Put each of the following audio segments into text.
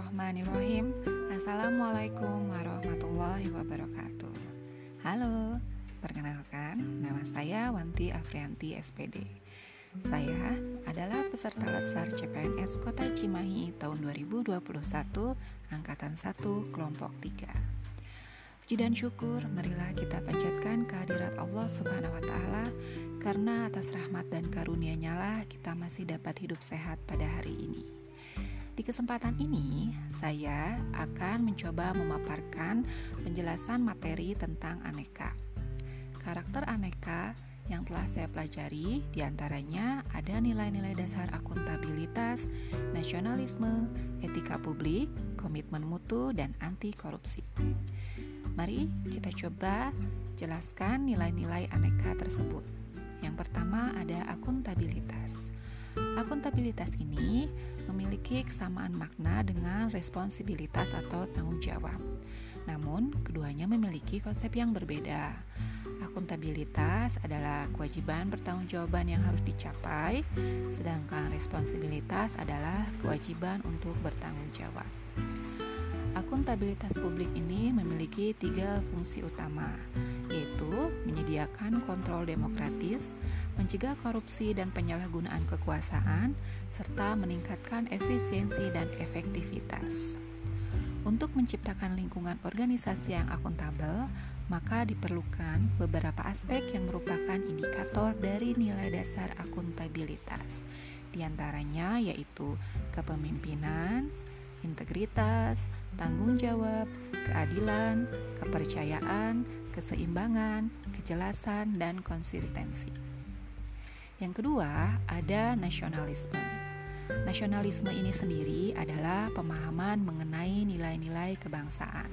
Bismillahirrahmanirrahim. Assalamualaikum warahmatullahi wabarakatuh. Halo, perkenalkan nama saya Wanti Afrianti SPD Saya adalah peserta Latsar CPNS Kota Cimahi tahun 2021 Angkatan 1 Kelompok 3 Puji dan syukur, marilah kita panjatkan kehadirat Allah Subhanahu wa Ta'ala, karena atas rahmat dan karunia-Nya lah kita masih dapat hidup sehat pada hari ini. Di kesempatan ini, saya akan mencoba memaparkan penjelasan materi tentang aneka. Karakter aneka yang telah saya pelajari di antaranya ada nilai-nilai dasar akuntabilitas, nasionalisme, etika publik, komitmen mutu, dan anti korupsi. Mari kita coba jelaskan nilai-nilai aneka tersebut. Yang pertama ada akuntabilitas. Akuntabilitas ini memiliki kesamaan makna dengan responsibilitas atau tanggung jawab. Namun, keduanya memiliki konsep yang berbeda. Akuntabilitas adalah kewajiban pertanggungjawaban yang harus dicapai, sedangkan responsibilitas adalah kewajiban untuk bertanggung jawab. Akuntabilitas publik ini memiliki tiga fungsi utama, yaitu menyediakan kontrol demokratis, mencegah korupsi dan penyalahgunaan kekuasaan, serta meningkatkan efisiensi dan efektivitas. Untuk menciptakan lingkungan organisasi yang akuntabel, maka diperlukan beberapa aspek yang merupakan indikator dari nilai dasar akuntabilitas. Di antaranya yaitu kepemimpinan, integritas, tanggung jawab, keadilan, kepercayaan, keseimbangan, kejelasan, dan konsistensi. Yang kedua, ada nasionalisme. Nasionalisme ini sendiri adalah pemahaman mengenai nilai-nilai kebangsaan.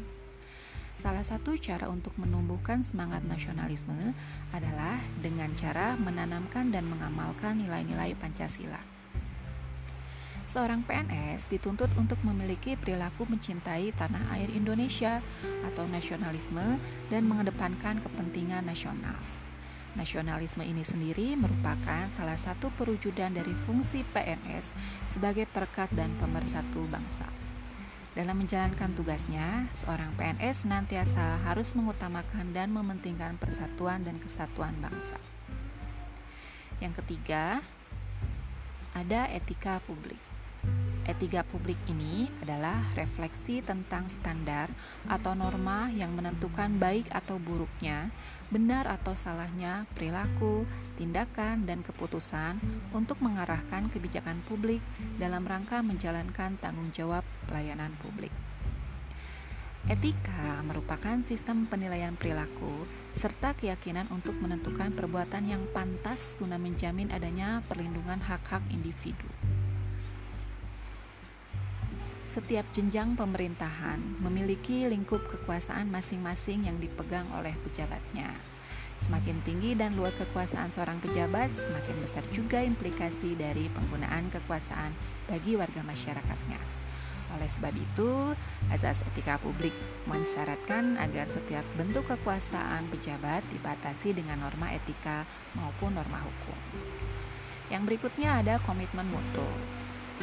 Salah satu cara untuk menumbuhkan semangat nasionalisme adalah dengan cara menanamkan dan mengamalkan nilai-nilai Pancasila. Seorang PNS dituntut untuk memiliki perilaku mencintai tanah air Indonesia atau nasionalisme dan mengedepankan kepentingan nasional. Nasionalisme ini sendiri merupakan salah satu perwujudan dari fungsi PNS sebagai perekat dan pemersatu bangsa. Dalam menjalankan tugasnya, seorang PNS senantiasa harus mengutamakan dan mementingkan persatuan dan kesatuan bangsa. Yang ketiga, ada etika publik. Etika publik ini adalah refleksi tentang standar atau norma yang menentukan baik atau buruknya, benar atau salahnya perilaku, tindakan, dan keputusan untuk mengarahkan kebijakan publik dalam rangka menjalankan tanggung jawab pelayanan publik. Etika merupakan sistem penilaian perilaku serta keyakinan untuk menentukan perbuatan yang pantas guna menjamin adanya perlindungan hak-hak individu. Setiap jenjang pemerintahan memiliki lingkup kekuasaan masing-masing yang dipegang oleh pejabatnya. Semakin tinggi dan luas kekuasaan seorang pejabat, semakin besar juga implikasi dari penggunaan kekuasaan bagi warga masyarakatnya. Oleh sebab itu, azas etika publik mensyaratkan agar setiap bentuk kekuasaan pejabat dibatasi dengan norma etika maupun norma hukum. Yang berikutnya ada komitmen mutu.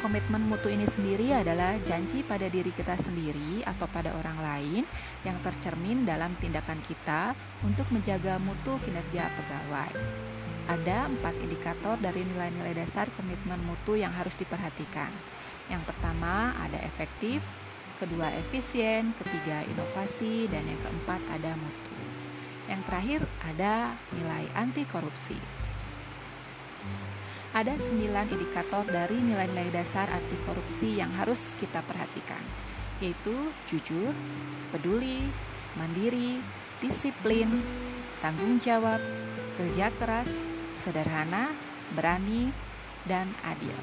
Komitmen mutu ini sendiri adalah janji pada diri kita sendiri atau pada orang lain yang tercermin dalam tindakan kita untuk menjaga mutu kinerja pegawai. Ada empat indikator dari nilai-nilai dasar komitmen mutu yang harus diperhatikan. Yang pertama ada efektif, kedua efisien, ketiga inovasi, dan yang keempat ada mutu. Yang terakhir ada nilai anti korupsi. Ada sembilan indikator dari nilai-nilai dasar anti korupsi yang harus kita perhatikan, yaitu jujur, peduli, mandiri, disiplin, tanggung jawab, kerja keras, sederhana, berani, dan adil.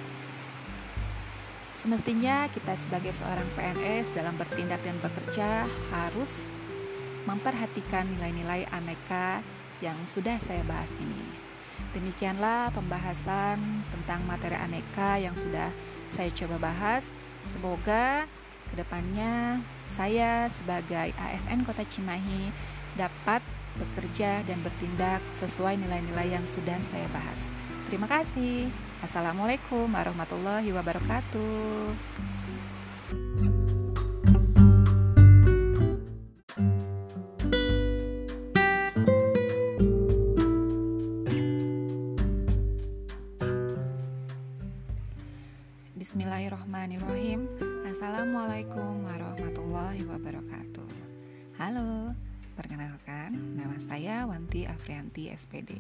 Semestinya kita sebagai seorang PNS dalam bertindak dan bekerja harus memperhatikan nilai-nilai aneka yang sudah saya bahas ini. Demikianlah pembahasan tentang materi aneka yang sudah saya coba bahas. Semoga ke depannya saya sebagai ASN Kota Cimahi dapat bekerja dan bertindak sesuai nilai-nilai yang sudah saya bahas. Terima kasih. Assalamualaikum warahmatullahi wabarakatuh. Bismillahirrahmanirrahim. Assalamualaikum warahmatullahi wabarakatuh. Halo, perkenalkan nama saya Wanti Afrianti SPD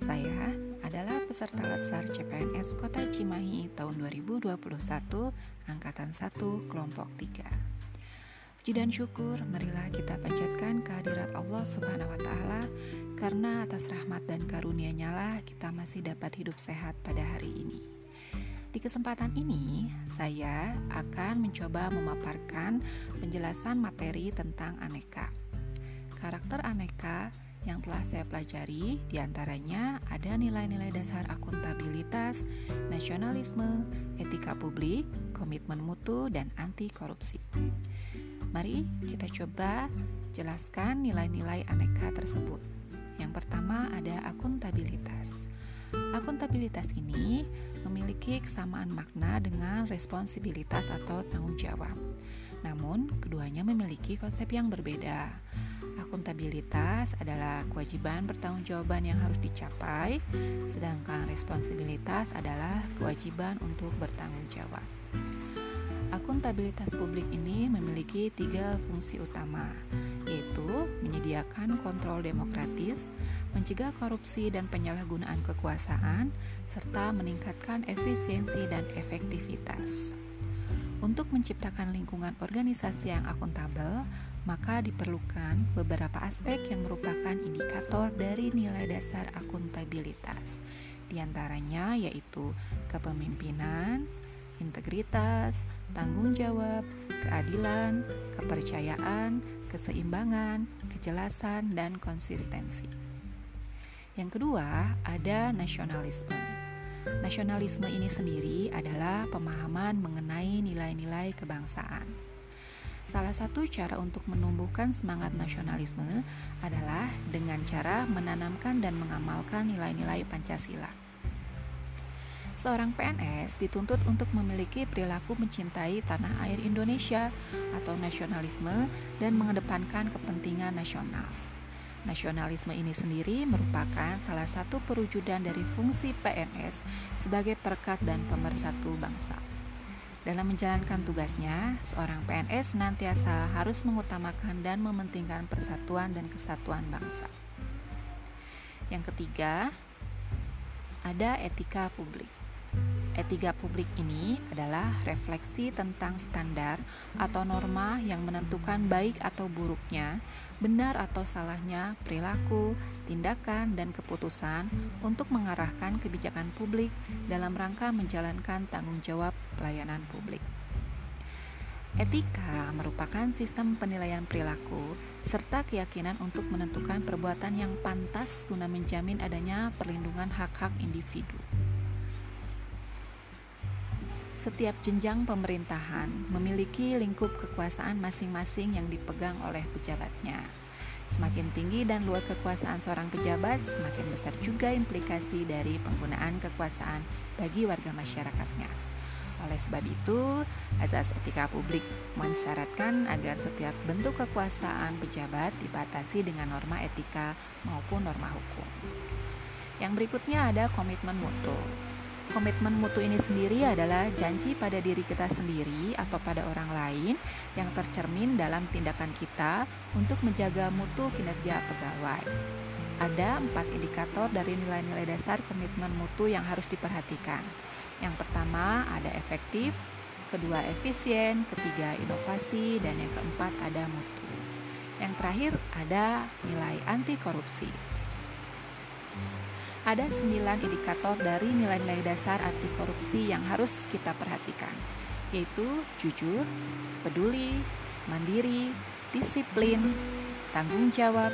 Saya adalah peserta Latsar CPNS Kota Cimahi tahun 2021 Angkatan 1 Kelompok 3 Puji dan syukur, marilah kita panjatkan kehadirat Allah Subhanahu wa Ta'ala, karena atas rahmat dan karunia-Nya kita masih dapat hidup sehat pada hari ini. Di kesempatan ini, saya akan mencoba memaparkan penjelasan materi tentang aneka. Karakter aneka yang telah saya pelajari di antaranya ada nilai-nilai dasar akuntabilitas, nasionalisme, etika publik, komitmen mutu, dan anti korupsi. Mari kita coba jelaskan nilai-nilai aneka tersebut. Yang pertama ada akuntabilitas. Akuntabilitas ini memiliki kesamaan makna dengan responsibilitas atau tanggung jawab. Namun, keduanya memiliki konsep yang berbeda. Akuntabilitas adalah kewajiban pertanggungjawaban yang harus dicapai, sedangkan responsibilitas adalah kewajiban untuk bertanggung jawab. Akuntabilitas publik ini memiliki tiga fungsi utama, yaitu menyediakan kontrol demokratis, mencegah korupsi dan penyalahgunaan kekuasaan, serta meningkatkan efisiensi dan efektivitas. Untuk menciptakan lingkungan organisasi yang akuntabel, maka diperlukan beberapa aspek yang merupakan indikator dari nilai dasar akuntabilitas. Di antaranya yaitu kepemimpinan, integritas, tanggung jawab, keadilan, kepercayaan, keseimbangan, kejelasan, dan konsistensi. Yang kedua, ada nasionalisme. Nasionalisme ini sendiri adalah pemahaman mengenai nilai-nilai kebangsaan. Salah satu cara untuk menumbuhkan semangat nasionalisme adalah dengan cara menanamkan dan mengamalkan nilai-nilai Pancasila. Seorang PNS dituntut untuk memiliki perilaku mencintai tanah air Indonesia atau nasionalisme dan mengedepankan kepentingan nasional. Nasionalisme ini sendiri merupakan salah satu perwujudan dari fungsi PNS sebagai perekat dan pemersatu bangsa. Dalam menjalankan tugasnya, seorang PNS senantiasa harus mengutamakan dan mementingkan persatuan dan kesatuan bangsa. Yang ketiga, ada etika publik. Etika publik ini adalah refleksi tentang standar atau norma yang menentukan baik atau buruknya, benar atau salahnya perilaku, tindakan, dan keputusan untuk mengarahkan kebijakan publik dalam rangka menjalankan tanggung jawab pelayanan publik. Etika merupakan sistem penilaian perilaku serta keyakinan untuk menentukan perbuatan yang pantas guna menjamin adanya perlindungan hak-hak individu. Setiap jenjang pemerintahan memiliki lingkup kekuasaan masing-masing yang dipegang oleh pejabatnya. Semakin tinggi dan luas kekuasaan seorang pejabat, semakin besar juga implikasi dari penggunaan kekuasaan bagi warga masyarakatnya. Oleh sebab itu, azas etika publik mensyaratkan agar setiap bentuk kekuasaan pejabat dibatasi dengan norma etika maupun norma hukum. Yang berikutnya ada komitmen mutu. Komitmen mutu ini sendiri adalah janji pada diri kita sendiri atau pada orang lain yang tercermin dalam tindakan kita untuk menjaga mutu kinerja pegawai. Ada empat indikator dari nilai-nilai dasar komitmen mutu yang harus diperhatikan. Yang pertama ada efektif, kedua efisien, ketiga inovasi, dan yang keempat ada mutu. Yang terakhir ada nilai anti korupsi. Ada sembilan indikator dari nilai-nilai dasar anti korupsi yang harus kita perhatikan, yaitu jujur, peduli, mandiri, disiplin, tanggung jawab,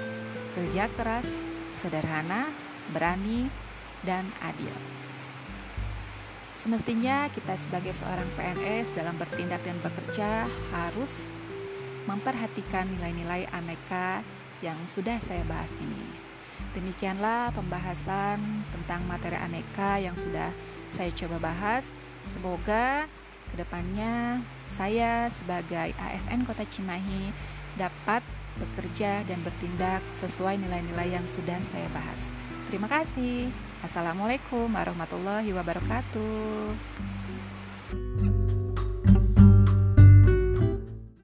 kerja keras, sederhana, berani, dan adil. Semestinya kita sebagai seorang PNS dalam bertindak dan bekerja harus memperhatikan nilai-nilai aneka yang sudah saya bahas ini. Demikianlah pembahasan tentang materi aneka yang sudah saya coba bahas. Semoga ke depannya saya sebagai ASN Kota Cimahi dapat bekerja dan bertindak sesuai nilai-nilai yang sudah saya bahas. Terima kasih. Assalamualaikum warahmatullahi wabarakatuh.